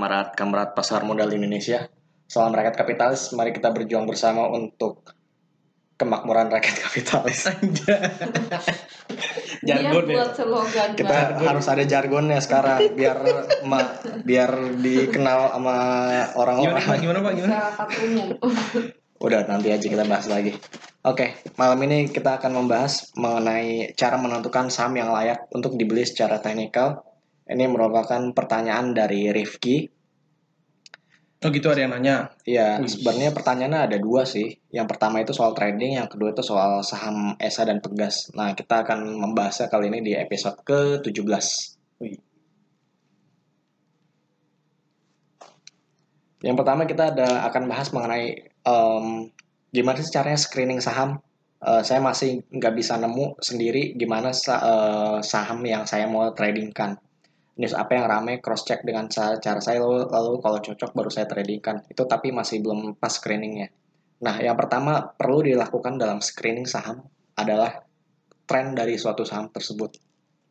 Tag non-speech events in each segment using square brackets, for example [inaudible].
Kamarad-kamarad pasar modal Indonesia. Salam rakyat kapitalis, mari kita berjuang bersama untuk kemakmuran rakyat kapitalis. [laughs] Jargon Dia ya. buat slogan Kita baru. harus ada jargonnya sekarang biar ma- biar dikenal sama Gimana Pak? orang-orang. Gimana Pak? Gimana? masyarakat [laughs] umum. Udah nanti aja kita bahas lagi. Oke, malam ini kita akan membahas mengenai cara menentukan saham yang layak untuk dibeli secara teknikal. Ini merupakan pertanyaan dari Rifki. Oh gitu ada yang nanya. Ya, Wih. sebenarnya pertanyaannya ada dua sih. Yang pertama itu soal trading, yang kedua itu soal saham ESA dan Pegas. Nah, kita akan membahasnya kali ini di episode ke-17. Wih. Yang pertama kita ada akan bahas mengenai em, gimana sih caranya screening saham. Eh, saya masih nggak bisa nemu sendiri gimana sa- eh, saham yang saya mau tradingkan. News apa yang ramai cross check dengan cara saya lalu, lalu kalau cocok baru saya tradingkan. Itu tapi masih belum pas screeningnya. Nah, yang pertama perlu dilakukan dalam screening saham adalah tren dari suatu saham tersebut.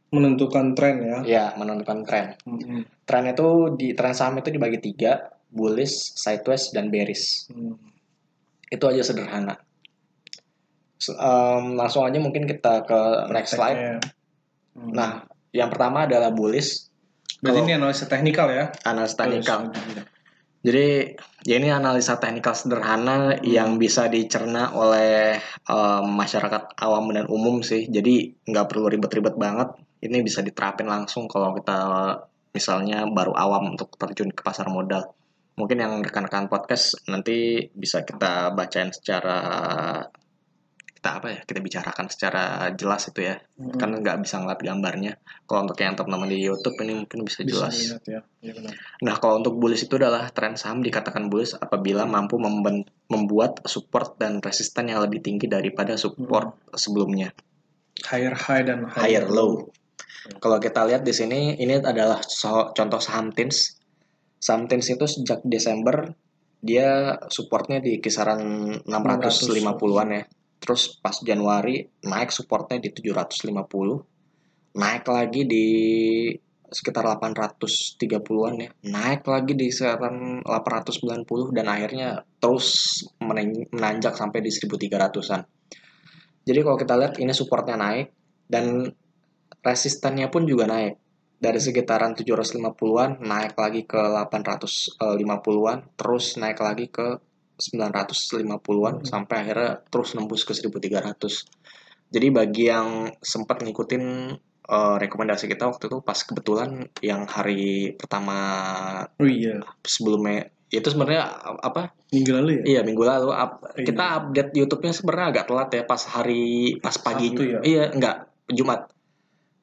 Menentukan tren ya. Ya, menentukan tren. Hmm. Tren itu di tren saham itu dibagi tiga, bullish, sideways, dan bearish. Hmm. Itu aja sederhana. Em, langsung aja mungkin kita ke next slide. Prakteknya. Hmm. Nah, yang pertama adalah bullish, berarti ini analisa teknikal ya. analisa teknikal. Jadi, ya ini analisa teknikal sederhana yang bisa dicerna oleh em, masyarakat awam dan umum sih. Jadi, nggak perlu ribet-ribet banget. Ini bisa diterapin langsung kalau kita misalnya baru awam untuk terjun ke pasar modal. Mungkin yang rekan-rekan podcast nanti bisa kita bacain secara kita apa ya kita bicarakan secara jelas itu ya Hmm. kan nggak bisa ngeliat gambarnya kalau untuk yang teman-teman di YouTube ini mungkin bisa bisa jelas ya. Iya benar. Nah, kalau untuk bullish itu adalah tren saham dikatakan bullish apabila mampu memben- membuat support dan resisten yang lebih tinggi daripada support sebelumnya, Higher high dan higher low. Kalau kita lihat di sini, ini adalah so- contoh saham TINS. Saham TINS itu sejak Desember dia supportnya di kisaran 650-an ya. Terus pas Januari naik supportnya di 750, naik lagi di sekitar 830-an ya. Naik lagi di sekitaran 890 dan akhirnya terus menanjak sampai di 1300-an. Jadi kalau kita lihat ini supportnya naik dan resistannya pun juga naik. Dari sekitaran 750-an naik lagi ke 850-an, terus naik lagi ke 950-an sampai akhirnya terus nembus ke 1300. Jadi bagi yang sempat ngikutin eh, rekomendasi kita waktu itu pas kebetulan yang hari pertama Oh iya. sebelumnya itu sebenarnya apa? Minggu lalu ya. Iya minggu lalu up- Iya. kita update YouTube-nya sebenarnya agak telat ya pas hari pas pagi. Sabtu ya? Iya enggak Jumat.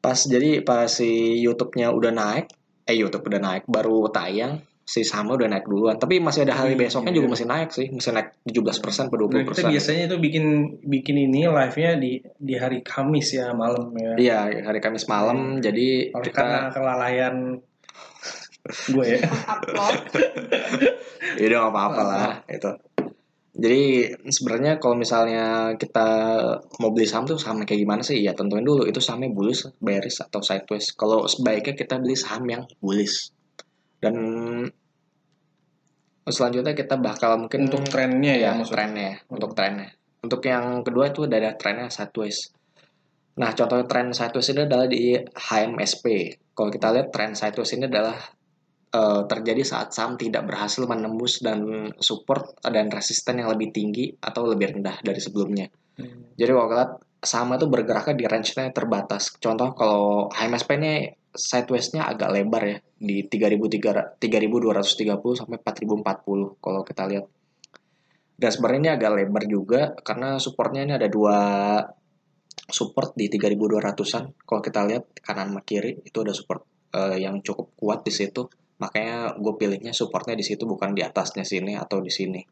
Pas jadi pas si YouTube-nya udah naik, eh YouTube udah naik baru tayang si sama udah naik duluan. Tapi masih ada hari Iya, besoknya iya. juga masih naik sih, masih naik 17% per 20%. Nah, kita biasanya itu bikin bikin ini live-nya di di hari Kamis ya malam ya. Iya, hari Kamis malam. Jadi Oleh kita karena kelalaian [laughs] gue ya. Ya udah apa-apa lah itu. Jadi sebenarnya kalau misalnya kita mau beli saham tuh saham kayak gimana sih? Ya tentuin dulu itu sahamnya bullish, bearish atau sideways. Kalau sebaiknya kita beli saham yang bullish. Dan selanjutnya kita bakal mungkin Untuk trennya ya, ya maksudnya. trennya, untuk trennya. Untuk yang kedua itu ada trennya sideways. Nah, contoh tren sideways ini adalah di HMSP. Kalau kita lihat tren sideways ini adalah eh, terjadi saat saham tidak berhasil menembus dan support dan resisten yang lebih tinggi atau lebih rendah dari sebelumnya. Hmm. Jadi kalau kita lihat saham itu bergeraknya di range-nya terbatas. Contoh kalau HMSP ini sideways-nya agak lebar ya di 3300 3230 sampai 4040 kalau kita lihat. Sebenarnya ini agak lebar juga karena supportnya ini ada dua support di 3200-an. Kalau kita lihat kanan sama kiri itu ada support eh, yang cukup kuat di situ. Makanya gue pilihnya supportnya di situ bukan di atasnya sini atau di sini.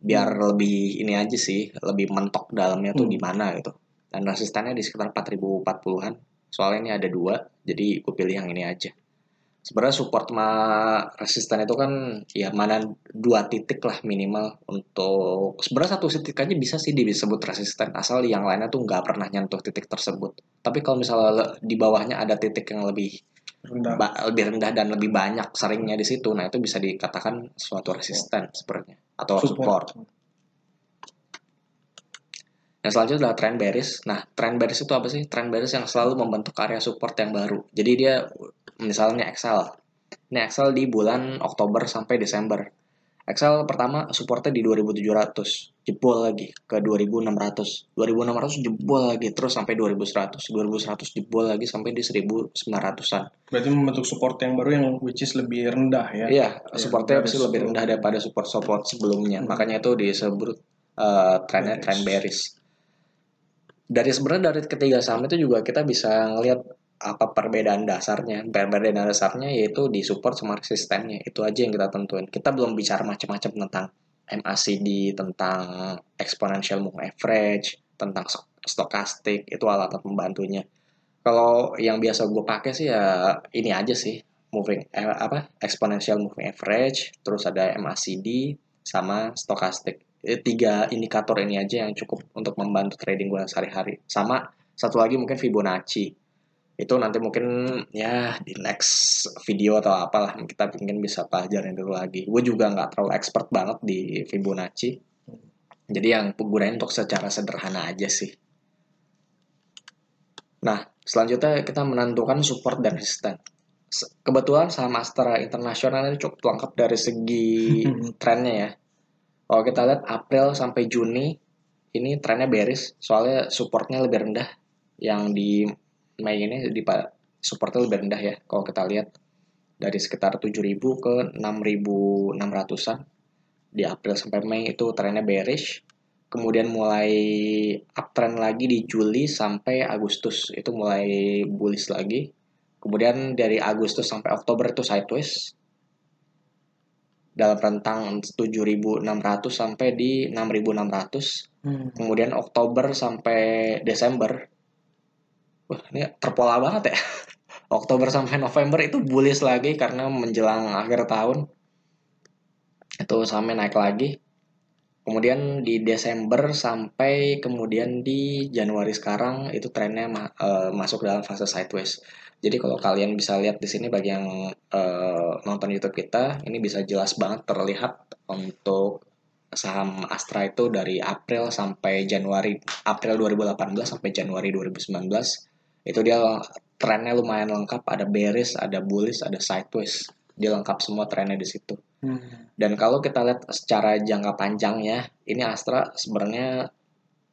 Biar lebih ini aja sih, lebih mentok dalamnya tuh Hmm. di mana gitu. Dan resistannya di sekitar 4040-an. Soalnya ini ada dua, jadi gue pilih yang ini aja. Sebenarnya support sama resisten itu kan ya mana dua titik lah minimal untuk sebenarnya satu titik aja bisa sih disebut resisten asal yang lainnya tuh nggak pernah nyentuh titik tersebut. Tapi kalau misalnya di bawahnya ada titik yang lebih rendah ba- lebih rendah dan lebih banyak seringnya di situ. Nah, itu bisa dikatakan suatu resisten sebenarnya atau support. Yang selanjutnya adalah trend bearish. Nah, trend bearish itu apa sih? Trend bearish yang selalu membentuk area support yang baru. Jadi dia misalnya Excel. Ini Excel di bulan Oktober sampai Desember. Excel pertama supportnya di 2700, jebol lagi ke 2600. 2600 jebol lagi terus sampai 2100. 2100 jebol lagi sampai di 1900-an. berarti membentuk support yang baru yang which is lebih rendah ya Iya, supportnya dari pasti lebih rendah daripada support-support sebelumnya. Hmm. Makanya itu disebut uh, trennya Bearish. trend bearish. Dari sebenarnya dari ketiga saham itu juga kita bisa ngelihat apa perbedaan dasarnya. Perbedaan dasarnya yaitu di support sama resistennya. Itu aja yang kita tentuin. Kita belum bicara macam-macam tentang MACD, tentang exponential moving average, tentang stokastik, itu alat pembantunya. Kalau yang biasa gue pakai sih ya ini aja sih moving eh, apa exponential moving average terus ada MACD sama stokastik tiga indikator ini aja yang cukup untuk membantu trading gue sehari-hari. Sama satu lagi mungkin Fibonacci. Itu nanti mungkin ya di next video atau apalah kita mungkin bisa pelajarin dulu lagi. Gue juga nggak terlalu expert banget di Fibonacci. Jadi yang gunain untuk secara sederhana aja sih. Nah selanjutnya kita menentukan support dan resisten Se- kebetulan saham Astra Internasional ini cukup lengkap dari segi [laughs] trennya ya. Kalau kita lihat April sampai Juni ini trennya bearish, soalnya supportnya lebih rendah. Yang di Mei ini di supportnya lebih rendah ya. Kalau kita lihat dari sekitar 7.000 ke 6.600-an di April sampai Mei itu trennya bearish. Kemudian mulai uptrend lagi di Juli sampai Agustus itu mulai bullish lagi. Kemudian dari Agustus sampai Oktober itu sideways dalam rentang 7.600 sampai di 6.600. Hmm. Kemudian Oktober sampai Desember. Wah, ini terpola banget ya. [laughs] Oktober sampai November itu bullish lagi karena menjelang akhir tahun. Itu sampai naik lagi. Kemudian di Desember sampai kemudian di Januari sekarang itu trennya ma- eh, masuk dalam fase sideways. Jadi kalau kalian bisa lihat di sini bagi yang eh, nonton YouTube kita, ini bisa jelas banget terlihat untuk saham Astra itu dari April sampai Januari, April 2018 sampai Januari 2019 itu dia trennya lumayan lengkap, ada bearish, ada bullish, ada sideways. Dia lengkap semua trennya di situ. Hmm. Dan kalau kita lihat secara jangka panjangnya, ini Astra sebenarnya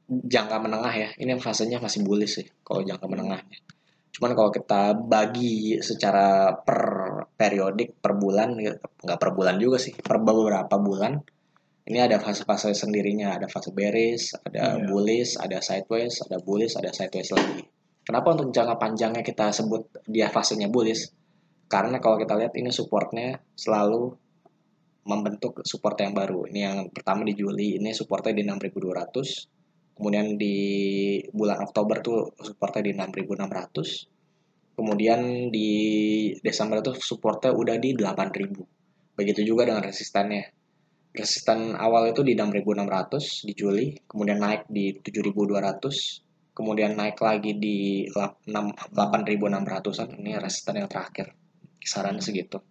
jangka menengah ya. Ini fasenya masih bullish sih kalau jangka menengahnya. Cuman kalau kita bagi secara per periodik per bulan, gitu, nggak per bulan juga sih, per beberapa bulan, ini ada fase-fase sendirinya. Ada fase bearish, ada Iya. bullish, ada sideways, ada bullish, ada sideways lagi. Kenapa untuk jangka panjangnya kita sebut dia fasenya bullish? Karena kalau kita lihat ini supportnya selalu membentuk support yang baru. Ini yang pertama di Juli, ini supportnya di 6200. Kemudian di bulan Oktober tuh supportnya di 6600. Kemudian di Desember tuh supportnya udah di 8000. Begitu juga dengan resistannya. Resisten awal itu di 6600 di Juli, kemudian naik di 7200, kemudian naik lagi di 8600-an. Ini resisten yang terakhir. Kisarannya segitu.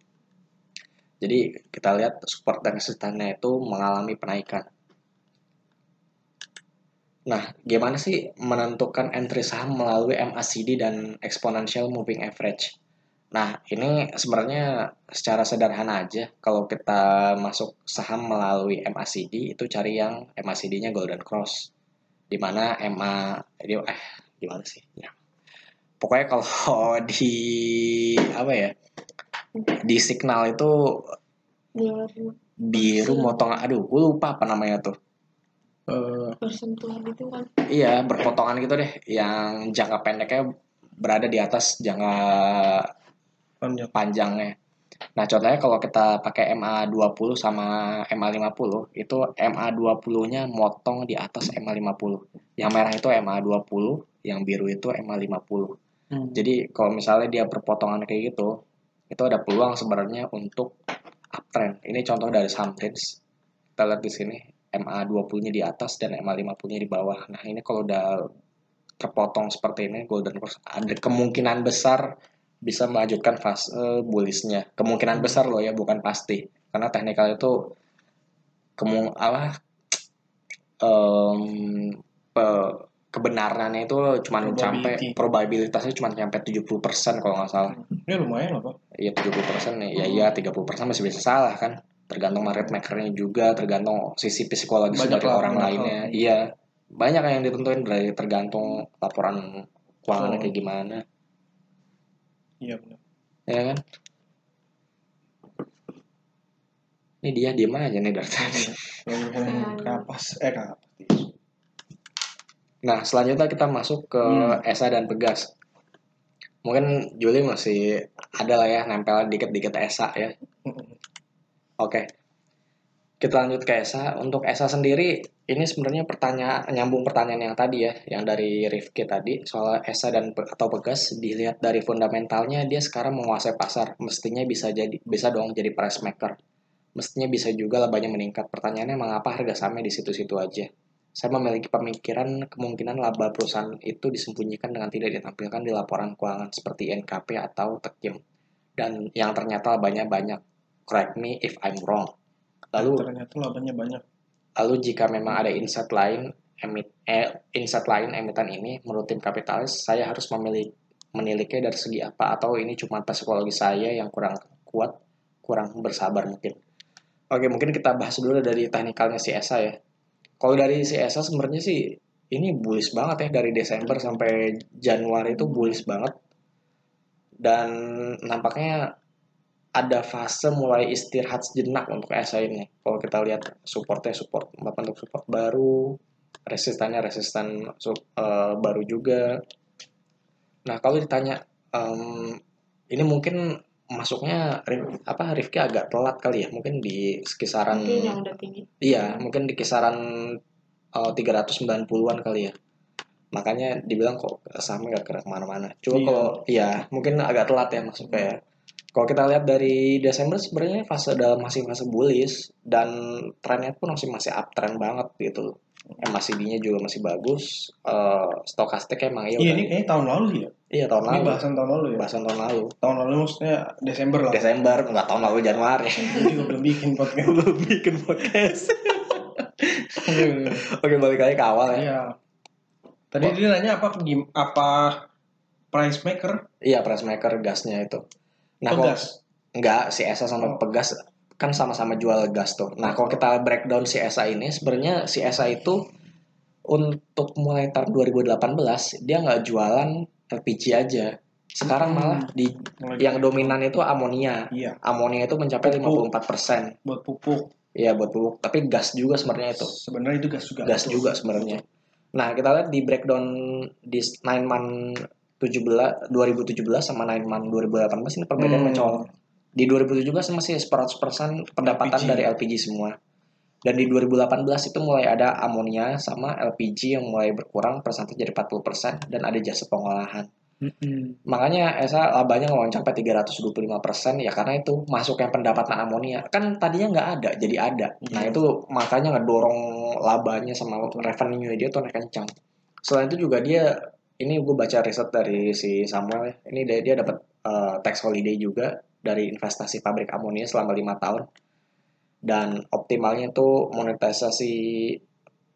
Jadi kita lihat support dan resistannya itu mengalami penaikan. Nah, gimana sih menentukan entry saham melalui MACD dan exponential moving average? Nah, ini sebenarnya secara sederhana aja. Kalau kita masuk saham melalui MACD, itu cari yang MACD-nya Golden Cross. Di mana MA, eh, gimana sih? Ya. Pokoknya kalau [laughs] di, apa ya, di signal itu biru motong aduh gue lupa apa namanya tuh Eh, bersentuhan itu kan iya berpotongan gitu deh yang jangka pendeknya berada di atas jangka panjang. panjangnya nah contohnya kalau kita pakai MA20 sama MA50 itu MA20 nya motong di atas MA50 yang merah itu MA20 yang biru itu MA50 Hmm. Jadi kalau misalnya dia berpotongan kayak gitu, itu ada peluang sebenarnya untuk uptrend. Ini contoh dari saham Trends. Kita lihat di sini MA20-nya di atas dan MA50-nya di bawah. Nah, ini kalau udah terpotong seperti ini Golden Cross ada kemungkinan besar bisa melanjutkan fase bullish-nya. Kemungkinan besar loh ya, bukan pasti. Karena teknikal itu kemu apa em, pe- kebenarannya itu cuma sampai probabilitasnya cuma sampai 70% kalau nggak salah. Ya lumayan lah pak. Iya 70% nih. Ya Hmm. iya 30% masih bisa salah kan. Tergantung market makernya juga, tergantung sisi psikologis Banyak dari orang lainnya. hal. Iya. Banyak yang ditentuin dari tergantung laporan keuangannya Oh. kayak gimana, Iya benar. ya kan? Ini dia diem aja nih dari tadi. Ngomong kapas, eh kapas. Nah, selanjutnya kita masuk ke Hmm. ESA dan Pegas. Mungkin Juli masih ada lah ya nempel dikit-dikit ESA ya. Oke. Kita lanjut ke ESA. Untuk ESA sendiri, ini sebenarnya pertanyaan nyambung pertanyaan yang tadi ya, yang dari Rifki tadi soal ESA dan atau Pegas dilihat dari fundamentalnya dia sekarang menguasai pasar, mestinya bisa jadi bisa dong jadi price maker. Mestinya bisa juga labanya meningkat. Pertanyaannya mengapa harga sahamnya di situ-situ aja? Saya memiliki pemikiran kemungkinan laba perusahaan itu disembunyikan dengan tidak ditampilkan di laporan keuangan seperti NKP atau Tekim. Dan yang ternyata labanya banyak. Correct me if I'm wrong. Lalu ternyata labanya banyak. Lalu jika memang ada insight lain emit eh, insight lain emiten ini menurut tim kapitalis saya harus memilih meniliknya dari segi apa atau ini cuma psikologi saya yang kurang kuat kurang bersabar mungkin. Oke mungkin kita bahas dulu dari teknikalnya si ESA ya. Kalau dari si ESA sebenarnya sih ini bullish banget ya dari Desember sampai Januari itu bullish banget dan nampaknya ada fase mulai istirahat sejenak untuk ESA ini. Kalau kita lihat supportnya support bentuk support baru, resistannya resistan su- eh, baru juga. Nah kalau ditanya em, ini mungkin masuknya apa Rifki agak telat kali ya mungkin di kisaran Mungkin yang udah tinggi. iya mungkin di kisaran eh, 390-an kali ya makanya dibilang kok sahamnya gak gerak ke mana-mana cuma Iya. kalau iya mungkin agak telat ya masuknya ya kalau kita lihat dari Desember sebenarnya fase dalam masih fase bullish dan trennya pun masih masih uptrend banget gitu MACD-nya juga masih bagus eh stokastik emang ya Iya udah ini kayaknya tahun lalu ya. iya tahun Ini lalu bahasan tahun lalu ya. bahasan tahun lalu Tahun lalu maksudnya Desember lah. Desember nggak tahun lalu Januari juga belum bikin podcast. belum bikin podcast [laughs] Iya. oke balik lagi ke awal ya Iya. Tadi dia nanya apa apa price maker? Iya, price maker gasnya itu. Nah, kalau Pegas. enggak si ESA sama Oh. Pegas kan sama-sama jual gas tuh. Nah, kalau kita breakdown si ESA ini sebenarnya si ESA itu untuk mulai tahun 2018 dia nggak jualan LPG aja. Sekarang Hmm. malah di Mulai- yang dominan itu amonia. Iya, Amonia itu mencapai Pupuk. 54%. buat pupuk. Iya, buat pupuk. Tapi gas juga sebenarnya itu. Sebenarnya itu gas juga. gas juga sebenarnya. Nah, kita lihat di breakdown di 9 month 17 2017 sama 9 month 2018 ini perbedaan Hmm. mencolok. Di 2017 masih 100% pendapatan LPG. dari LPG semua. Dan di 2018 itu mulai ada amonia sama LPG yang mulai berkurang persentase jadi 40% dan ada jasa pengolahan. Mm-mm. Makanya ESA labanya ngelonjak sampai 325% ya karena itu masuknya pendapatan amonia. Kan tadinya nggak ada, jadi ada. Nah Iya. itu makanya ngedorong labanya sama revenue dia tuh naik kencang. Selain itu juga dia, ini gue baca riset dari si Samuel ya. Ini dia, dia dapat eh, tax holiday juga dari investasi pabrik amonia selama lima tahun. Dan optimalnya tuh monetisasi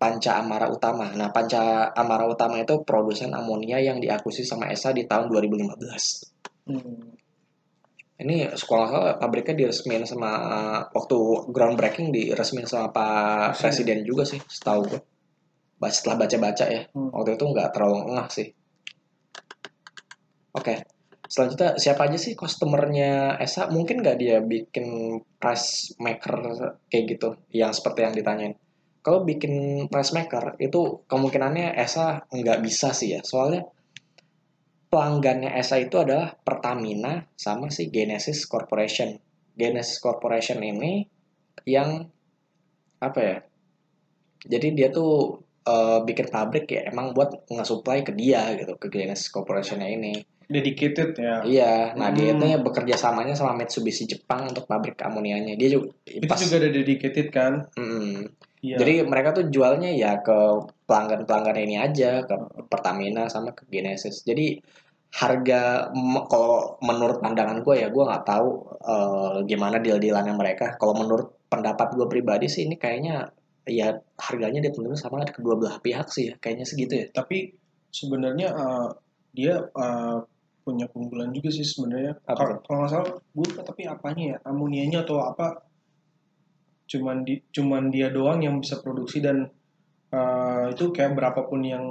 Panca Amara Utama. Nah, Panca Amara Utama itu produsen amonia yang diakuisisi sama ESA di tahun 2015. Hmm. Ini sekolah salah pabriknya diresmiin sama waktu groundbreaking diresmiin sama Pak Presiden juga sih, setahu gue. Setelah baca-baca ya, Hmm. waktu itu nggak terlalu ngeh sih. Oke, selanjutnya siapa aja sih customernya ESA? Mungkin nggak dia bikin price maker kayak gitu, yang seperti yang ditanyain. Kalau bikin price maker itu kemungkinannya ESA nggak bisa sih ya, soalnya pelanggannya ESA itu adalah Pertamina sama si Genesis Corporation. Genesis Corporation ini yang apa ya? Jadi dia tuh eh, bikin pabrik ya emang buat nge-supply ke dia gitu, ke Genesis Corporationnya ini. Dedicated ya. Iya, nah dia Hmm. itu bekerja samanya sama Mitsubishi Jepang untuk pabrik amonianya. Dia juga Itu pas- juga ada dedicated kan? Mm. Iya. Jadi mereka tuh jualnya ya ke pelanggan-pelanggan ini aja, ke Pertamina sama ke Genesis. Jadi harga kalau menurut pandangan gue ya gue nggak tahu eh, gimana deal dealannya mereka kalau menurut pendapat gue pribadi sih ini kayaknya ya harganya ditentuin sama kedua belah pihak sih ya kayaknya segitu ya Tapi sebenarnya eh, dia eh, punya keunggulan juga sih sebenarnya. Kalau nggak salah, gue tapi apanya ya, amonianya atau apa? Cuman di, cuman dia doang yang bisa produksi dan eh, itu kayak berapapun yang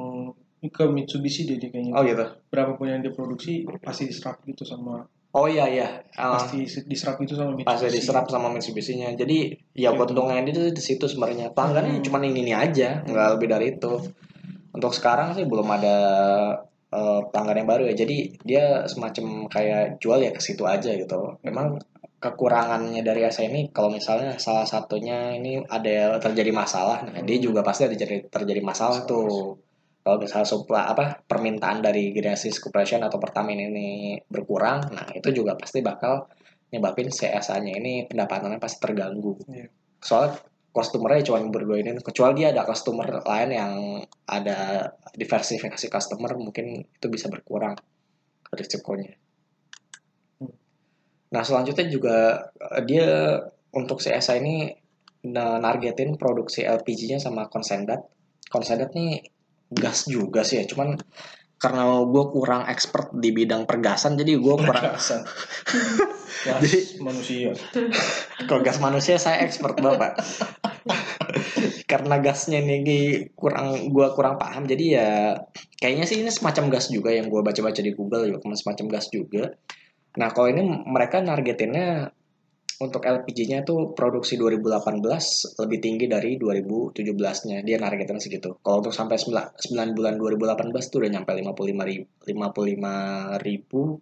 ke Mitsubishi dia, dia kayaknya. oh gitu Berapapun yang diproduksi pasti diserap gitu sama oh iya iya Ah, pasti diserap itu sama Mitsubishi. pasti diserap sama Mitsubishi-nya. Jadi ya Gitu. keuntungannya itu di situ sebenarnya. Pelanggannya Hmm. cuma ini ini aja, nggak lebih dari itu. Untuk sekarang sih belum ada eh, pelanggan yang baru ya. Jadi dia semacam kayak jual ya ke situ aja gitu. Memang kekurangannya dari ASA ini kalau misalnya salah satunya ini ada terjadi masalah, nah dia Hmm. juga pasti ada jadi terjadi masalah Masalah, tuh. Kalau misalnya supply apa permintaan dari Genesis Corporation atau Pertamina ini berkurang, nah itu juga pasti bakal nyebabin CSA-nya ini pendapatannya pasti terganggu. Iya. Soalnya customer-nya cuma berdua ini, kecuali dia ada customer lain yang ada diversifikasi customer, mungkin itu bisa berkurang risikonya. Nah selanjutnya juga eh, dia untuk CSA ini na- nargetin produksi LPG-nya sama konsendat. Konsendat nih gas juga sih ya, cuman karena gue kurang expert di bidang pergasan, jadi gue kurang. [laughs] Gas Jadi- manusia. [laughs] Kalau gas manusia saya expert bapak. [laughs] Karena gasnya ini kurang gua kurang paham jadi ya kayaknya sih ini semacam gas juga yang gua baca-baca di Google juga semacam gas juga. Nah kalau ini mereka nargetinnya untuk LPG-nya tuh produksi 2018 lebih tinggi dari 2017-nya. Dia nargetinnya segitu. Kalau untuk sampai 9, 9 bulan 2018 tuh udah nyampe 55 ribu, 55 ribu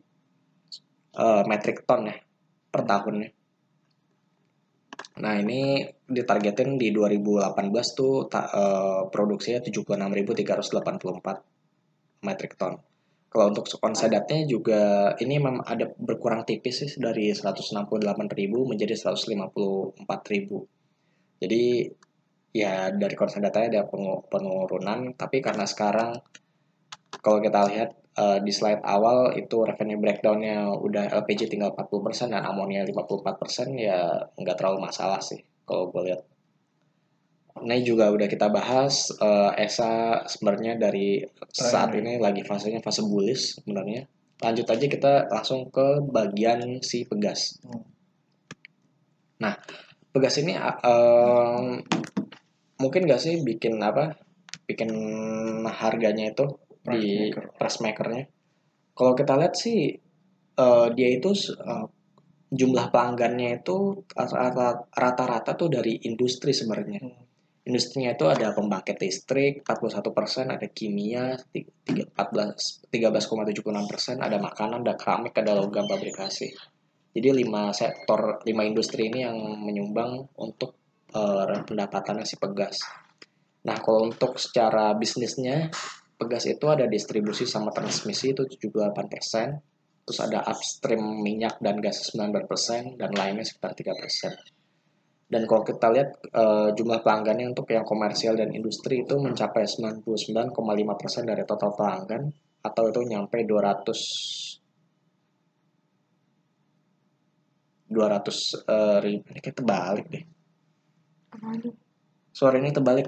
eh, metric ton ya per tahunnya. Nah ini ditargetin di 2018 tuh ta- eh, produksinya 76.384 metric ton. Kalau untuk konsedatnya juga ini memang ada berkurang tipis sih dari 168.000 menjadi 154.000. Jadi ya dari konsedatnya ada penurunan tapi karena sekarang kalau kita lihat eh, di slide awal itu revenue breakdownnya udah LPG tinggal 40% dan amonia 54% ya nggak terlalu masalah sih kalau gue lihat. Ini juga udah kita bahas eh, ESA sebenarnya dari saat ini lagi fasenya fase bullish sebenarnya. Lanjut aja kita langsung ke bagian si pegas. Hmm. Nah, pegas ini eh, mungkin nggak sih bikin apa? Bikin harganya itu di Price maker. price makernya. Kalau kita lihat sih eh, dia itu eh, jumlah pelanggannya itu rata- rata-rata tuh dari industri sebenarnya. Hmm. Industrinya itu ada pembangkit listrik 41%, ada kimia ti- tiga- 14 13,76%, ada makanan, ada keramik, ada logam pabrikasi. Jadi lima sektor, lima industri ini yang menyumbang untuk eh, pendapatannya si Pegas. Nah, kalau untuk secara bisnisnya, Pegas itu ada distribusi sama transmisi itu 78%, terus ada upstream minyak dan gas 19%, dan lainnya sekitar 3%. Dan kalau kita lihat eh, jumlah pelanggannya untuk yang komersial dan industri itu mencapai 99,5% dari total pelanggan atau itu nyampe 200 200 eh, ribu ini kayak terbalik deh. Sorry ini terbalik.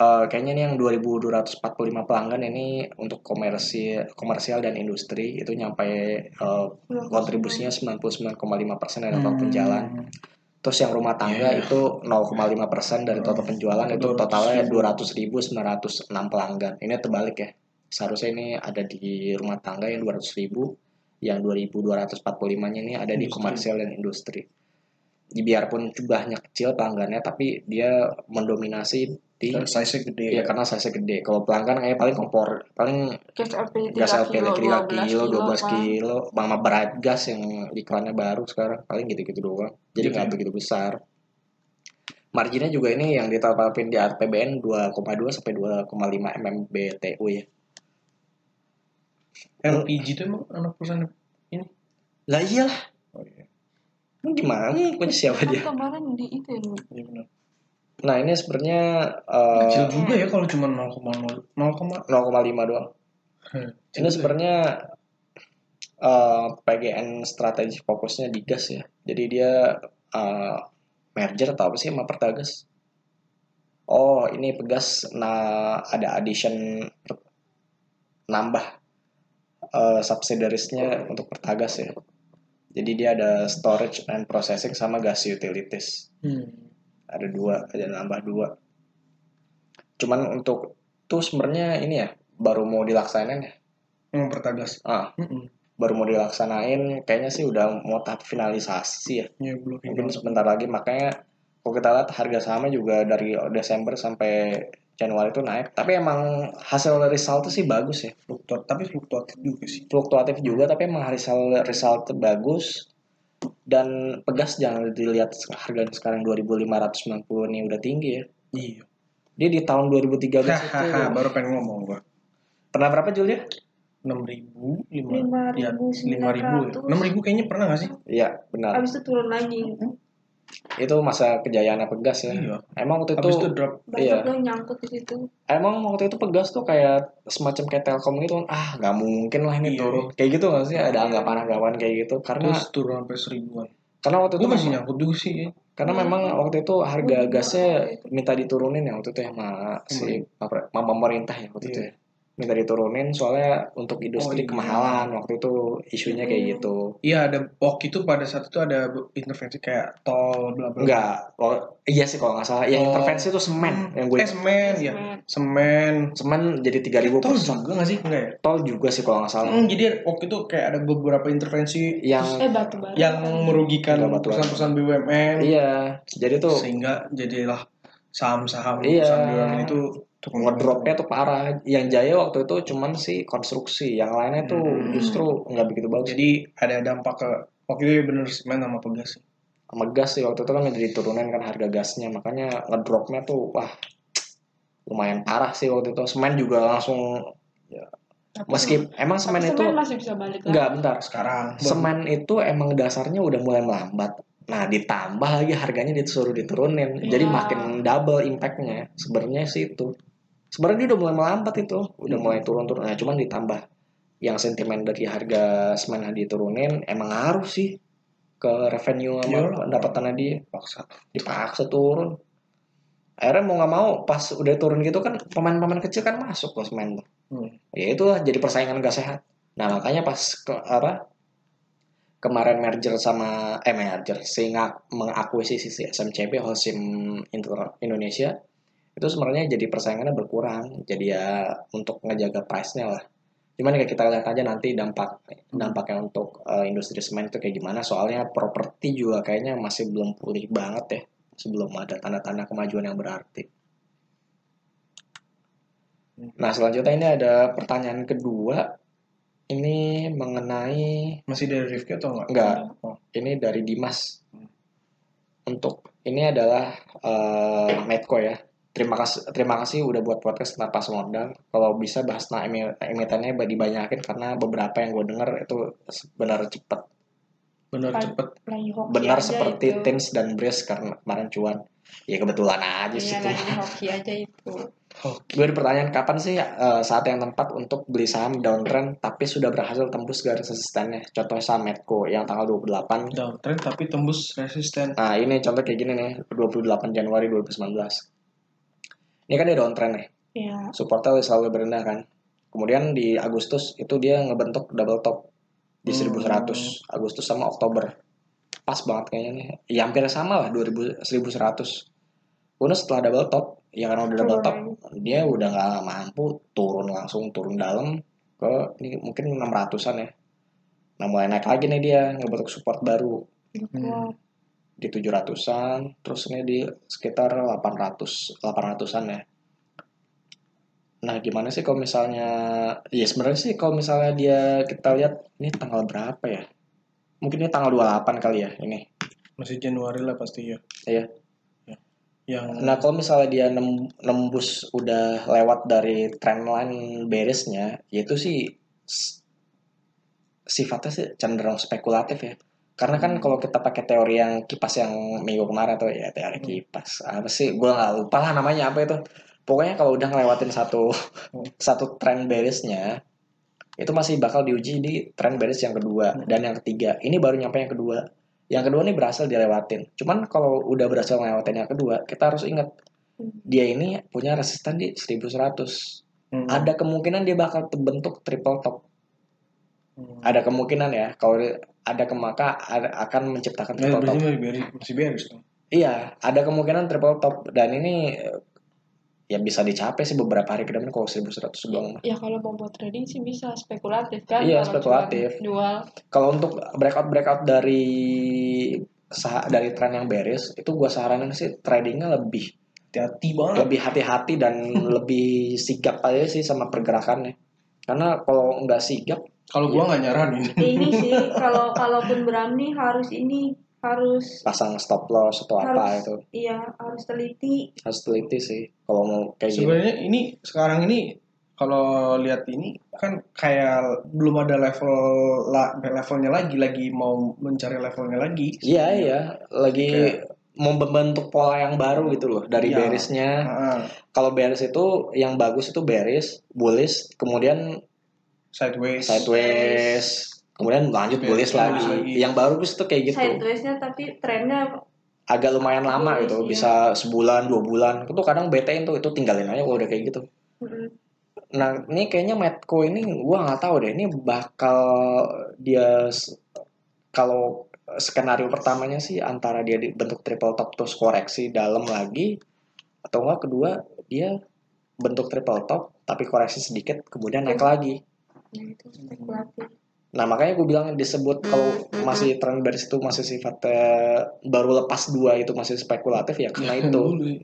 Eh, kayaknya ini yang 2245 pelanggan ini untuk komersial komersial dan industri itu nyampe eh, kontribusinya 99,5% dari total penjualan. Hmm. Terus yang rumah tangga Iya. itu 0,5% dari total penjualan itu 200.000. totalnya 200.906 pelanggan. Ini terbalik ya. Seharusnya ini ada di rumah tangga yang 200.000, yang 2.245-nya ini ada di Industri. komersial dan industri. Biarpun jumlahnya kecil pelanggannya, tapi dia mendominasi di Dan size-nya gede ya karena size gede. Kalau pelanggan kayak paling kompor, paling Gas LPG 3 gas LPG 3 kilo, kilo, 12 kan. kilo, sama berat gas yang iklannya baru sekarang paling gitu-gitu doang. Jadi Gitu nggak ya? begitu besar. Marginnya juga ini yang ditetapin di RPBN 2,2 sampai 2,5 MMBTU ya. LPG itu emang anak perusahaan ini. Lah iyalah, Oh iya. Emang gimana? Punya siapa Kan dia? kemarin di itu yang Iya benar. Nah ini sebenarnya eh, Kecil juga ya kalau cuma 0,0 0, 0,5 doang. Hmm. Ini sebenarnya eh, PGN strategi fokusnya di gas ya. Jadi dia eh, merger atau apa sih sama Pertagas? Oh, ini Pegas nah ada addition nambah eh, subsidiariesnya untuk Pertagas ya. Jadi dia ada storage and processing sama gas utilities. Hmm. Ada dua, ada nambah dua. Cuman untuk tuh sebenarnya ini ya baru mau dilaksanain ya. Yang pertagas. Ah, Mm-mm. baru mau dilaksanain kayaknya sih udah mau tahap finalisasi ya. Ya belum Mungkin final. sebentar lagi makanya kalau kita lihat harga sahamnya juga dari Desember sampai Januari itu naik. Tapi emang hasil result sih bagus ya. Fluktuat, tapi fluktuatif juga sih. Fluktuatif juga tapi emang hasil result bagus. Dan pegas jangan dilihat harga sekarang 2590 ini udah tinggi ya. Iya. Dia di tahun 2013 itu Hahaha, baru pengen ngomong gua. pernah berapa Julia? Enam ribu, lima, Lima ya, ribu lima ribu, ya. sembilan enam ribu kayaknya pernah nggak sih? Iya, benar. Abis itu turun lagi. Itu masa kejayaannya pegas ya. Iya. Emang waktu Habis itu itu drop. Banyak Iya. yang nyangkut di situ. emang waktu itu pegas tuh kayak semacam kayak Telkom gitu kan ah nggak mungkin lah ini Iya. turun kayak gitu nggak sih ada anggapan-anggapan kayak gitu karena Terus turun sampai seribuan. karena waktu itu Gue masih memang, nyangkut juga sih. ya. karena Iya. memang waktu itu harga gasnya waktu itu. minta diturunin ya waktu itu ya sama si apa- sama pemerintah ya waktu itu Iya. ya minta diturunin soalnya untuk industri iya. kemahalan waktu itu isunya kayak Hmm. gitu Iya ada waktu itu pada saat itu ada intervensi kayak tol bla bla. enggak oh, iya sih kalau nggak salah yang Oh. intervensi itu semen yang gue Eh semen ya. Semen. Semen. semen jadi 3000 Tol per juga nggak sih? Enggak ya? tol juga sih kalau nggak salah Hmm, jadi waktu itu kayak ada beberapa intervensi yang Eh batu bara. yang merugikan batu bara. perusahaan-perusahaan BUMN iya jadi tuh sehingga jadilah saham-saham Iya. perusahaan BUMN itu. Ngedropnya tuh parah. Yang jaya waktu itu cuman sih konstruksi yang lainnya tuh Hmm. justru nggak begitu bagus. Jadi ada dampak ke waktu itu bener semen sama pegas sama gas sih waktu itu kan jadi turunan kan harga gasnya. Makanya ngedropnya tuh wah lumayan parah sih waktu itu. Semen juga langsung Tapi- meski emang tapi semen itu masih bisa balik lagi. enggak bentar. Sekarang. Semen itu emang dasarnya udah mulai melambat. Nah ditambah lagi harganya disuruh diturunin. Jadi Iya. makin double impactnya sebenarnya sih itu sebenarnya dia udah mulai melambat itu udah Hmm. mulai turun-turun nah cuman ditambah yang sentimen dari harga semen diturunin emang ngaruh sih ke revenue sama Iyalah. pendapatannya dia paksa. dipaksa turun akhirnya mau nggak mau pas udah turun gitu kan pemain-pemain kecil kan masuk ke semen tuh Hmm. ya itulah jadi persaingan gak sehat nah makanya pas ke apa kemarin merger sama eh merger sehingga mengakuisisi si SMCP Holcim Indonesia itu sebenarnya jadi persaingannya berkurang. Jadi ya untuk ngejaga price-nya lah. Cuman ya kita lihat aja nanti dampak dampaknya untuk eh, industri semen itu kayak gimana. Soalnya properti juga kayaknya masih belum pulih banget ya masih belum ada tanda-tanda kemajuan yang berarti. Nah selanjutnya ini ada pertanyaan kedua. Ini mengenai Masih dari Rifki atau enggak? enggak. Oh. ini dari Dimas. Untuk ini adalah eh, Medco ya terima kasih terima kasih udah buat podcast tentang pas modal kalau bisa bahas nah emi- emitennya dibanyakin karena beberapa yang gue denger itu benar cepet Bener Kan- cepet. Benar seperti itu. Tins dan Brace karena kemarin cuan ya kebetulan aja sih Iya itu lagi hoki aja itu. Gue ada pertanyaan kapan sih eh, saat yang tepat untuk beli saham downtrend tapi sudah berhasil tembus garis resistennya contohnya saham Medco yang tanggal 28 Downtrend tapi tembus resisten. Nah ini contoh kayak gini nih 28 Januari 2019 Ini kan dia downtrend nih. Iya. Supportnya selalu berendah kan. Kemudian di Agustus itu dia ngebentuk double top Di Hmm. 1100 Agustus sama Oktober. Pas banget kayaknya nih. Ya hampir sama lah 2000, 1100 Kemudian setelah double top Ya karena udah double top Dia udah nggak mampu turun langsung turun dalam ke ini mungkin 600an ya. Nah mulai naik lagi nih dia ngebentuk support baru. Wah, di 700-an, terus ini di sekitar 800 800-an ya. Nah, gimana sih kalau misalnya ya sebenarnya sih kalau misalnya dia kita lihat ini tanggal berapa ya? Mungkin ini tanggal 28 kali ya ini. Masih Januari lah pasti ya. Iya. Ya. Yang Nah, kalau misalnya dia nem- nembus udah lewat dari trendline beresnya, yaitu sih sifatnya sih cenderung spekulatif ya. Karena kan kalau kita pakai teori yang kipas yang minggu kemarin tuh ya teori kipas apa sih? Gue nggak lupa lah namanya apa itu. Pokoknya kalau udah ngelewatin satu Hmm. [laughs] satu trend beresnya itu masih bakal diuji di trend bearish yang kedua Hmm. dan yang ketiga. Ini baru nyampe yang kedua. Yang kedua nih berhasil dilewatin. Cuman kalau udah berhasil ngelewatin yang kedua, kita harus ingat dia ini punya resisten di 1100. Hmm. Ada kemungkinan dia bakal terbentuk triple top. Hmm. Ada kemungkinan ya kalau ada kemaka ada- akan menciptakan triple top. berarti masih beres, beres. Iya, ada kemungkinan triple top dan ini ya bisa dicapai sih beberapa hari ke depan kalau 1100 doang. Ya kalau mau buat trading sih bisa spekulatif kan. Iya, Kalau spekulatif. Jual. Kalau untuk breakout breakout dari sah- dari tren yang bearish itu gua saranin sih tradingnya lebih Hati-hati banget. lebih hati-hati dan [laughs] lebih sigap aja sih sama pergerakannya. Karena kalau nggak sigap, Kalau gua nggak nyaranin. ini sih kalau kalaupun berani harus ini harus pasang stop loss atau apa Harus. itu iya harus teliti harus teliti sih kalau mau kayak gitu. Sebenarnya ini sekarang ini kalau lihat ini kan kayak belum ada level la, levelnya lagi lagi mau mencari levelnya lagi. Iya iya, lagi Kayak- mau membentuk pola yang baru gitu loh dari bearishnya. Ah, Kalau bearish itu yang bagus itu bearish, bullish, kemudian sideways. sideways, kemudian lanjut bullish Bullish lagi. lagi. Yang bagus itu kayak gitu. sidewaysnya tapi trennya Agak lumayan lama Bullish, gitu, iya. bisa sebulan dua bulan. Itu kadang BT itu itu tinggalin aja kalau udah kayak gitu. mm, Nah, ini kayaknya Medco ini gua nggak tahu deh. Ini bakal dia kalau skenario pertamanya sih antara dia dibentuk triple top terus koreksi dalam lagi atau enggak kedua dia bentuk triple top tapi koreksi sedikit kemudian naik lagi. Ya itu spekulatif Nah, makanya gue bilang disebut kalau masih trend bearish itu masih sifatnya baru lepas dua itu masih spekulatif ya karena itu. dulu.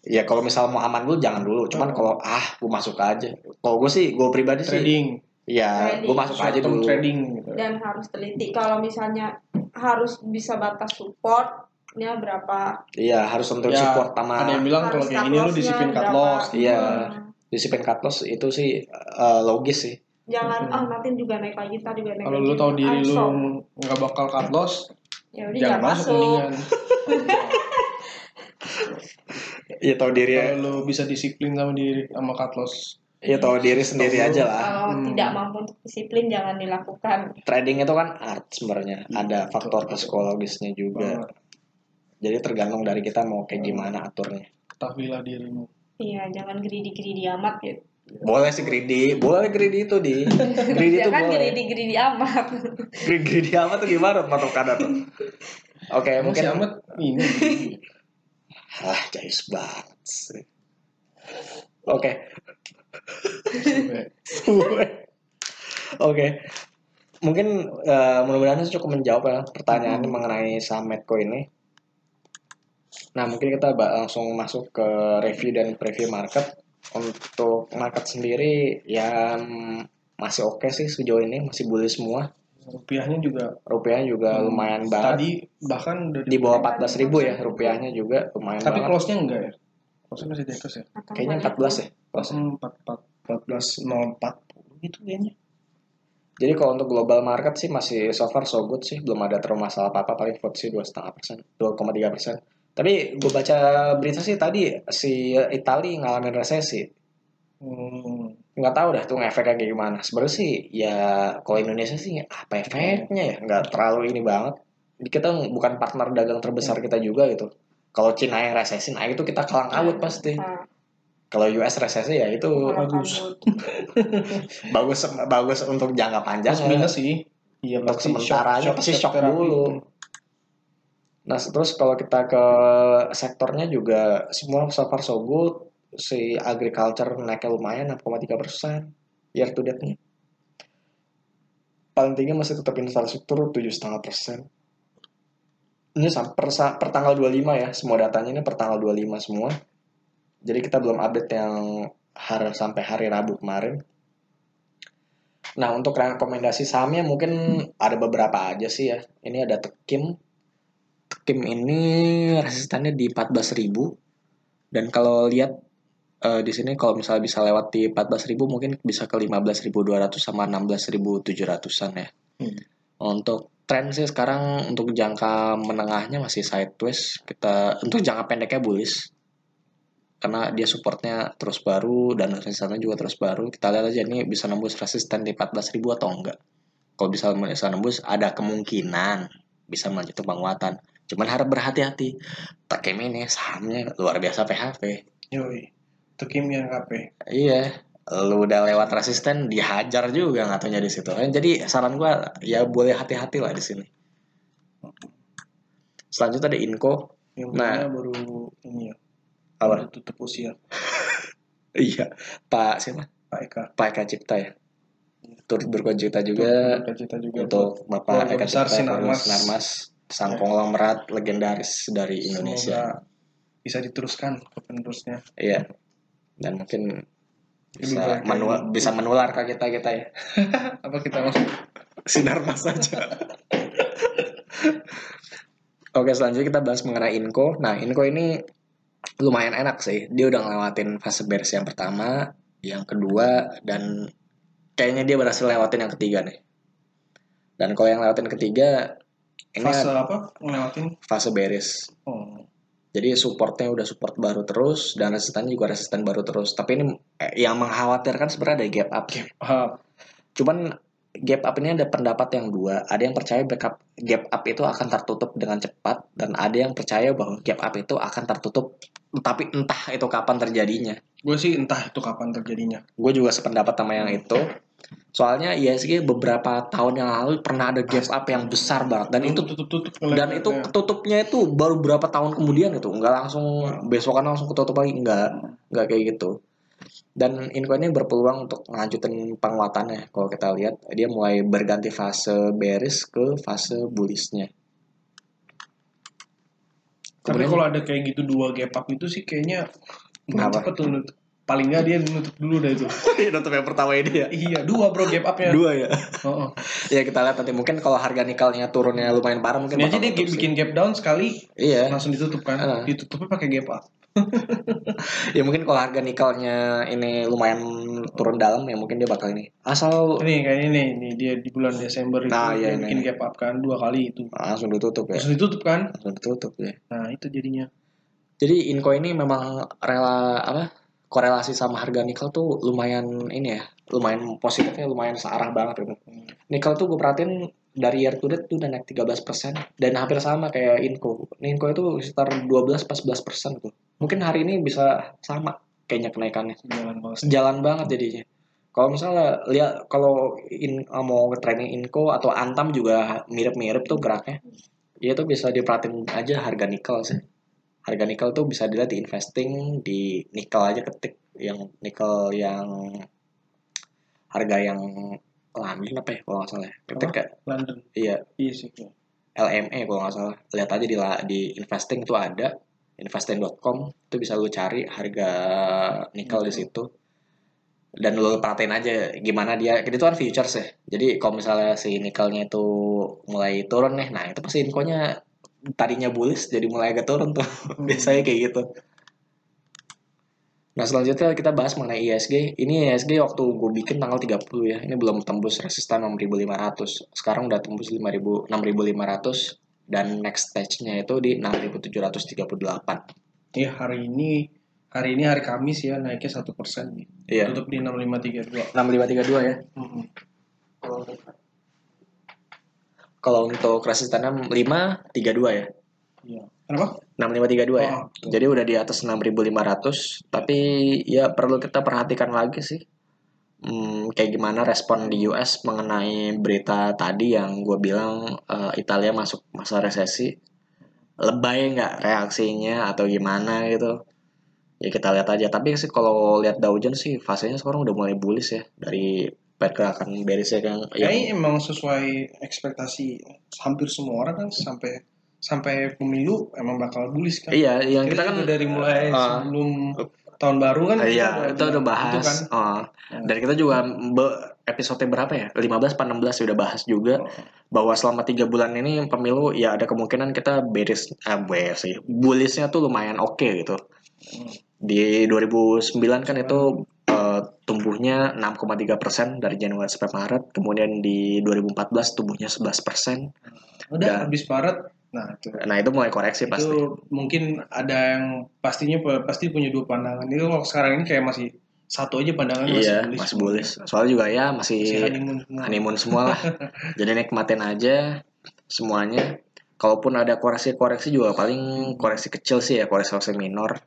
Ya kalau misal mau aman dulu jangan dulu. Cuman Oh. kalau ah gue masuk aja. Kalau gue sih gue pribadi sih trading, Ya, Trading. gue masuk aja dulu. trading gitu. dan harus teliti kalau misalnya harus bisa batas supportnya berapa Iya, harus untuk Ya, support sama Ada yang bilang kalau kayak gini lu disiplin cut loss. Iya. Hmm. disiplin cut loss itu sih eh, logis sih. Jangan Hmm. ah nanti juga naik lagi tadi juga naik Kalau lu tahu diri lu nggak bakal cut loss, ya udah jangan masuk mendingan. [laughs] Iya tahu diri ya. Kalau lu bisa disiplin sama diri sama cut loss. Iya tahu diri sendiri aja lah. kalau Hmm. tidak mampu untuk disiplin jangan dilakukan Trading itu kan art sebenarnya. Ada faktor psikologisnya juga. Jadi tergantung dari kita mau kayak gimana aturnya. Ketahuilah dirimu. iya jangan greedy greedy amat gitu Boleh sih greedy, boleh greedy itu di. Greedy itu jangan boleh. greedy greedy amat Greedy, greedy amat tuh gimana patokannya tuh? Oke, Emang mungkin si Ahmad ini. ah jayus banget. sih. Oke, [laughs] Oke. Mungkin eh, mudah-mudahan cukup menjawab ya pertanyaan Hmm. mengenai saham Medco ini. Nah, mungkin kita langsung masuk ke review dan preview market. Untuk market sendiri ya masih oke sih sejauh ini, masih bullish semua. Rupiahnya juga Rupiah juga Hmm, lumayan banget. Tadi bahkan Di bawah 14.000 ya, rupiahnya juga lumayan Tapi banget. close-nya enggak ya? Close-nya masih di atas ya? Atau Kayaknya banyak 14 ya. close. Hmm, 44 14.040 gitu kayaknya. Jadi kalau untuk global market sih masih so far so good sih, belum ada terlalu masalah apa-apa, paling FTSE dua setengah persen, 2,3 persen. Tapi gue baca berita sih tadi si Itali ngalamin resesi. Hmm. Nggak tahu dah tuh efeknya kayak gimana. Sebenarnya sih ya kalau Indonesia sih apa efeknya ya, nggak terlalu ini banget. Kita bukan partner dagang terbesar kita juga gitu. Kalau Cina yang resesi, nah itu kita kalang kabut pasti. Nah, Kalau US resesi ya itu bagus. [laughs] bagus bagus untuk jangka panjang. Plus ya. minus sih. Iya, untuk pasti sementaranya pasti shock terapi. dulu. Nah, terus kalau kita ke sektornya juga semua so far so good. Si agriculture naiknya lumayan 6,3 persen year to date-nya. Paling tinggi masih tetap infrastruktur 7,5 persen. Ini per, per tanggal 25 ya, semua datanya ini per tanggal 25 semua. Jadi kita belum update yang hari sampai hari Rabu kemarin. Nah, untuk rekomendasi sahamnya mungkin ada beberapa aja sih ya. Ini ada Tekim. Tekim ini resistannya di 14.000 dan kalau lihat eh, di sini kalau misalnya bisa lewat di 14.000 mungkin bisa ke 15.200 sama 16.700-an ya. Hmm. Untuk tren sih sekarang untuk jangka menengahnya masih sideways. Kita untuk jangka pendeknya bullish. karena dia supportnya terus baru dan resistannya juga terus baru kita lihat aja ini bisa nembus resisten di 14.000 atau enggak kalau bisa bisa nembus ada kemungkinan bisa melanjutkan penguatan cuman harap berhati-hati Takemi ini sahamnya luar biasa PHP Yoi. Itu yang KP. iya lu udah lewat resisten dihajar juga ngatunya di situ jadi saran gua ya boleh hati-hati lah di sini selanjutnya ada Inco Yang Nah. baru ini ya. Apa? Baru tutup usia. [laughs] iya Pak siapa Pak Eka. Pak Eka Cipta ya turut berkonjuta juga juga. untuk Bapak Eka Cipta Sinarmas. Sinarmas sang konglomerat legendaris dari Indonesia Semoga bisa diteruskan ke penerusnya. iya dan mungkin bisa gitu. bisa menular ke kita kita ya [laughs] Apa kita langsung Sinarmas saja Oke selanjutnya kita bahas mengenai Inco. Nah Inco ini lumayan enak sih. Dia udah ngelewatin fase bears yang pertama, yang kedua, dan kayaknya dia berhasil lewatin yang ketiga nih. Dan kalau yang lewatin ketiga, ini fase apa? Ngelewatin. fase bearish. Oh. Jadi supportnya udah support baru terus, dan resistannya juga resisten baru terus. Tapi ini eh, yang mengkhawatirkan sebenarnya ada gap up. Ah, Cuman gap up ini ada pendapat yang dua. Ada yang percaya backup gap up itu akan tertutup dengan cepat dan ada yang percaya bahwa gap up itu akan tertutup tapi entah itu kapan terjadinya. gue sih entah itu kapan terjadinya. Gue juga sependapat sama yang itu. Soalnya ISG beberapa tahun yang lalu pernah ada gap up yang besar banget dan itu tutup-tutup dan itu ketutupnya itu baru berapa tahun kemudian gitu nggak langsung besokan langsung ketutup lagi nggak nggak kayak gitu dan Inco ini berpeluang untuk melanjutin penguatannya kalau kita lihat dia mulai berganti fase bearish ke fase bullishnya Tapi kalau ada kayak gitu dua gap up itu sih kayaknya Kenapa? cepet tuh nutup. Paling nggak dia nutup dulu dah itu. [laughs] nutup yang pertama ini ya iya, dua bro gap upnya. dua ya Oh, oh. [laughs] ya kita lihat nanti mungkin kalau harga nikelnya turunnya lumayan parah mungkin aja bakal dia sih. bikin gap down sekali iya langsung ditutup kan. Ditutupnya pakai gap up. [laughs] ya mungkin kalau harga nikelnya ini lumayan turun dalam ya mungkin dia bakal ini asal Ini kayak ini nih dia di bulan Desember itu Nah, iya, dia ini. bikin gap up kan dua kali itu. langsung ditutup ya Langsung ditutup kan. langsung ditutup ya Nah, itu jadinya. Jadi Inco ini memang rela apa korelasi sama harga nikel tuh lumayan ini ya, lumayan positifnya lumayan searah banget gitu. Nikel tuh gue perhatiin dari year to date tuh udah naik 13% dan hampir sama kayak Inco. Inco itu sekitar 12-14% tuh. Mungkin hari ini bisa sama kayaknya kenaikannya. Jalan banget. Sejalan banget jadinya. Kalau misalnya lihat kalau in, mau training Inco atau Antam juga mirip-mirip tuh geraknya. Ya itu bisa diperhatiin aja harga nikel sih harga nikel tuh bisa dilihat di investing di nikel aja ketik yang nikel yang harga yang London apa ya kalau nggak salah ya. ketik kayak London. iya. Iya sih. LME kalau nggak salah. Lihat aja di di investing tuh ada. Investing.com itu bisa lu cari harga nikel di situ. Dan lu perhatiin aja gimana dia itu kan futures ya. Jadi kalau misalnya si nikelnya itu mulai turun nih nah itu pasti infonya tadinya bullish jadi mulai agak turun tuh. [laughs] Biasanya kayak gitu nah selanjutnya kita bahas mengenai ISG ini ISG waktu gue bikin tanggal 30 ya ini belum tembus resistan 6500 sekarang udah tembus 5000 6500 dan next stage-nya itu di 6738 Iya hari ini hari ini hari Kamis ya naiknya satu persen. iya Tutup di 6532. 6532 ya Mm-mm. kalau untuk resistannya 532 ya Iya. Kenapa? 6532 ya. Oh. Jadi udah di atas 6500, tapi ya perlu kita perhatikan lagi sih. Hmm, kayak gimana respon di US mengenai berita tadi yang gue bilang eh, Italia masuk masa resesi. Lebay nggak reaksinya atau gimana gitu. Ya kita lihat aja. Tapi sih kalau lihat Dow Jones sih fasenya sekarang udah mulai bullish ya dari pergerakan bearish ya kan. Kayaknya emang sesuai ekspektasi hampir semua orang kan sampai sampai pemilu emang bakal bullish kan. Iya, yang kita, Kita kan dari mulai Ah. sebelum tahun baru kan kita Iya, itu udah bahas. gitu kan. Oh. Dan kita juga be- episode berapa ya? 15 apa 16 udah bahas juga Oh. bahwa selama tiga bulan ini pemilu ya ada kemungkinan kita bearish ah bearish sih. Bullishnya tuh lumayan oke gitu. Hmm. Di 2009 kan itu eh, tumbuhnya 6,3% dari Januari sampai Maret, kemudian di 2014 tumbuhnya 11%. Udah Dan- habis Maret Nah, itu. Nah itu mulai koreksi pasti. Itu mungkin ada yang pastinya pasti punya dua pandangan. Itu kalau sekarang ini kayak masih satu aja pandangan Iya, masih bullish. masih bullish. Soalnya juga ya Masih masih honeymoon semua. honeymoon semua lah. [laughs] Jadi nikmatin aja semuanya. Kalaupun ada koreksi-koreksi juga paling koreksi kecil sih ya, koreksi minor.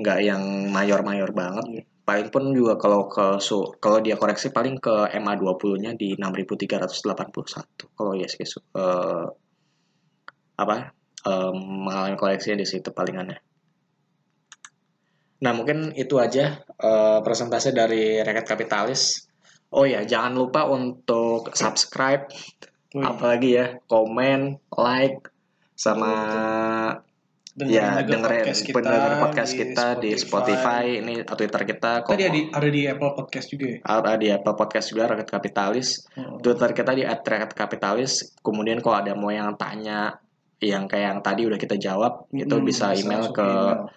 Nggak yang mayor-mayor banget. Iya. Paling pun juga kalau ke su kalau dia koreksi paling ke MA20-nya di 6381. Kalau yes guys eh, apa? eh, mengalami koreksinya di situ palingannya. Nah, mungkin itu aja eh, presentasi dari Rakyat Kapitalis. Oh ya, jangan lupa untuk subscribe, Wih, apalagi ya, komen, like, sama dengerin ya dengerin podcast kita, podcast kita di Spotify, ini Twitter kita, Tadi ada di, ada di Apple Podcast juga ya. ada di Apple Podcast juga Rakyat Kapitalis. Hmm. Twitter kita di @rakyat_kapitalis. Kemudian kalau ada mau yang tanya yang kayak yang tadi udah kita jawab, itu Hmm, bisa email ke email.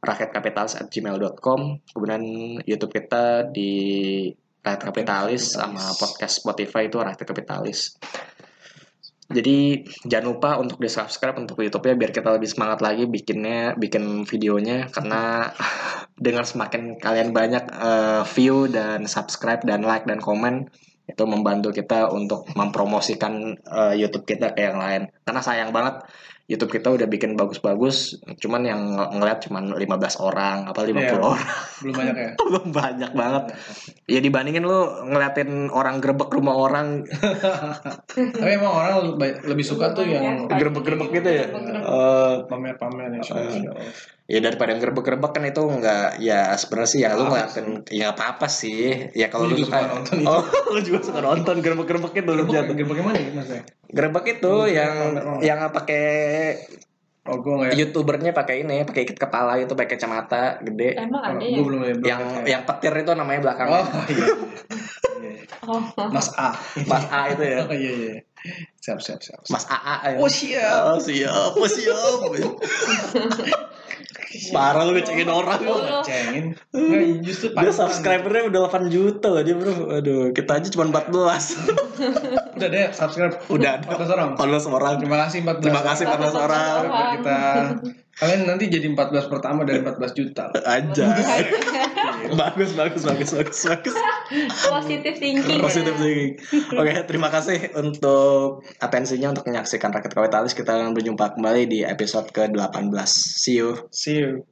rakyatkapitalis@gmail.com. Kemudian YouTube kita di Rakyat Kapitalis Kapitalis. sama podcast Spotify itu Rakyat Kapitalis. Jadi jangan lupa untuk di subscribe untuk YouTube-nya biar kita lebih semangat lagi bikinnya, bikin videonya karena [laughs] dengan semakin kalian banyak eh, view dan subscribe dan like dan komen itu membantu kita untuk mempromosikan eh, YouTube kita ke yang lain. Karena sayang banget YouTube kita udah bikin bagus-bagus, cuman yang ng- ngeliat cuman 15 orang apa 50 Iya. orang. Belum banyak ya. [laughs] Belum banyak banget. Ya dibandingin lu ngeliatin orang grebek rumah orang [laughs] Tapi emang orang lebih, suka tuh yang grebek-grebek gitu ya. Grebek-grebek. Eh, pamer-pamer ya. show, show. Ya daripada yang grebek-grebek kan itu enggak ya sebenarnya sih ya lu ngeliatin ya apa apa sih ya kalau Lu suka nonton itu. oh [laughs] lu juga suka nonton grebek-grebek itu lu jatuh gerbek gimana ya mas ya? grebek itu yang pamer-pamer. yang pakai Oh gue nggak ya. youtubernya pakai ini pakai ikat kepala itu pakai kacamata gede Emang ada ya? Gue belum ya. belum yang yang petir itu namanya belakangnya Oh iya. [laughs] iya. Oh, Mas A. Mas A itu ya Oh iya iya. Siap siap siap. siap. Mas AA ya. Oh siap. Oh, siap, oh, siap. [laughs] Parah lu ngecengin orang lu. Oh. Cengin. Nggak, justru Dia subscribernya udah 8 juta loh dia bro. Aduh, kita aja cuma 14. Udah deh subscribe. Udah ada 14 orang. 14 orang. Terima kasih 14 Terima kasih 14 orang. Buat kita. Kalian nanti jadi 14 pertama dari 14 juta. Aja. [laughs] bagus, bagus, bagus, bagus, bagus. positive thinking. Positive thinking. Oke, terima kasih untuk atensinya untuk menyaksikan Rakyat Kapitalis. Kita akan berjumpa kembali di episode ke-18. See you. See you.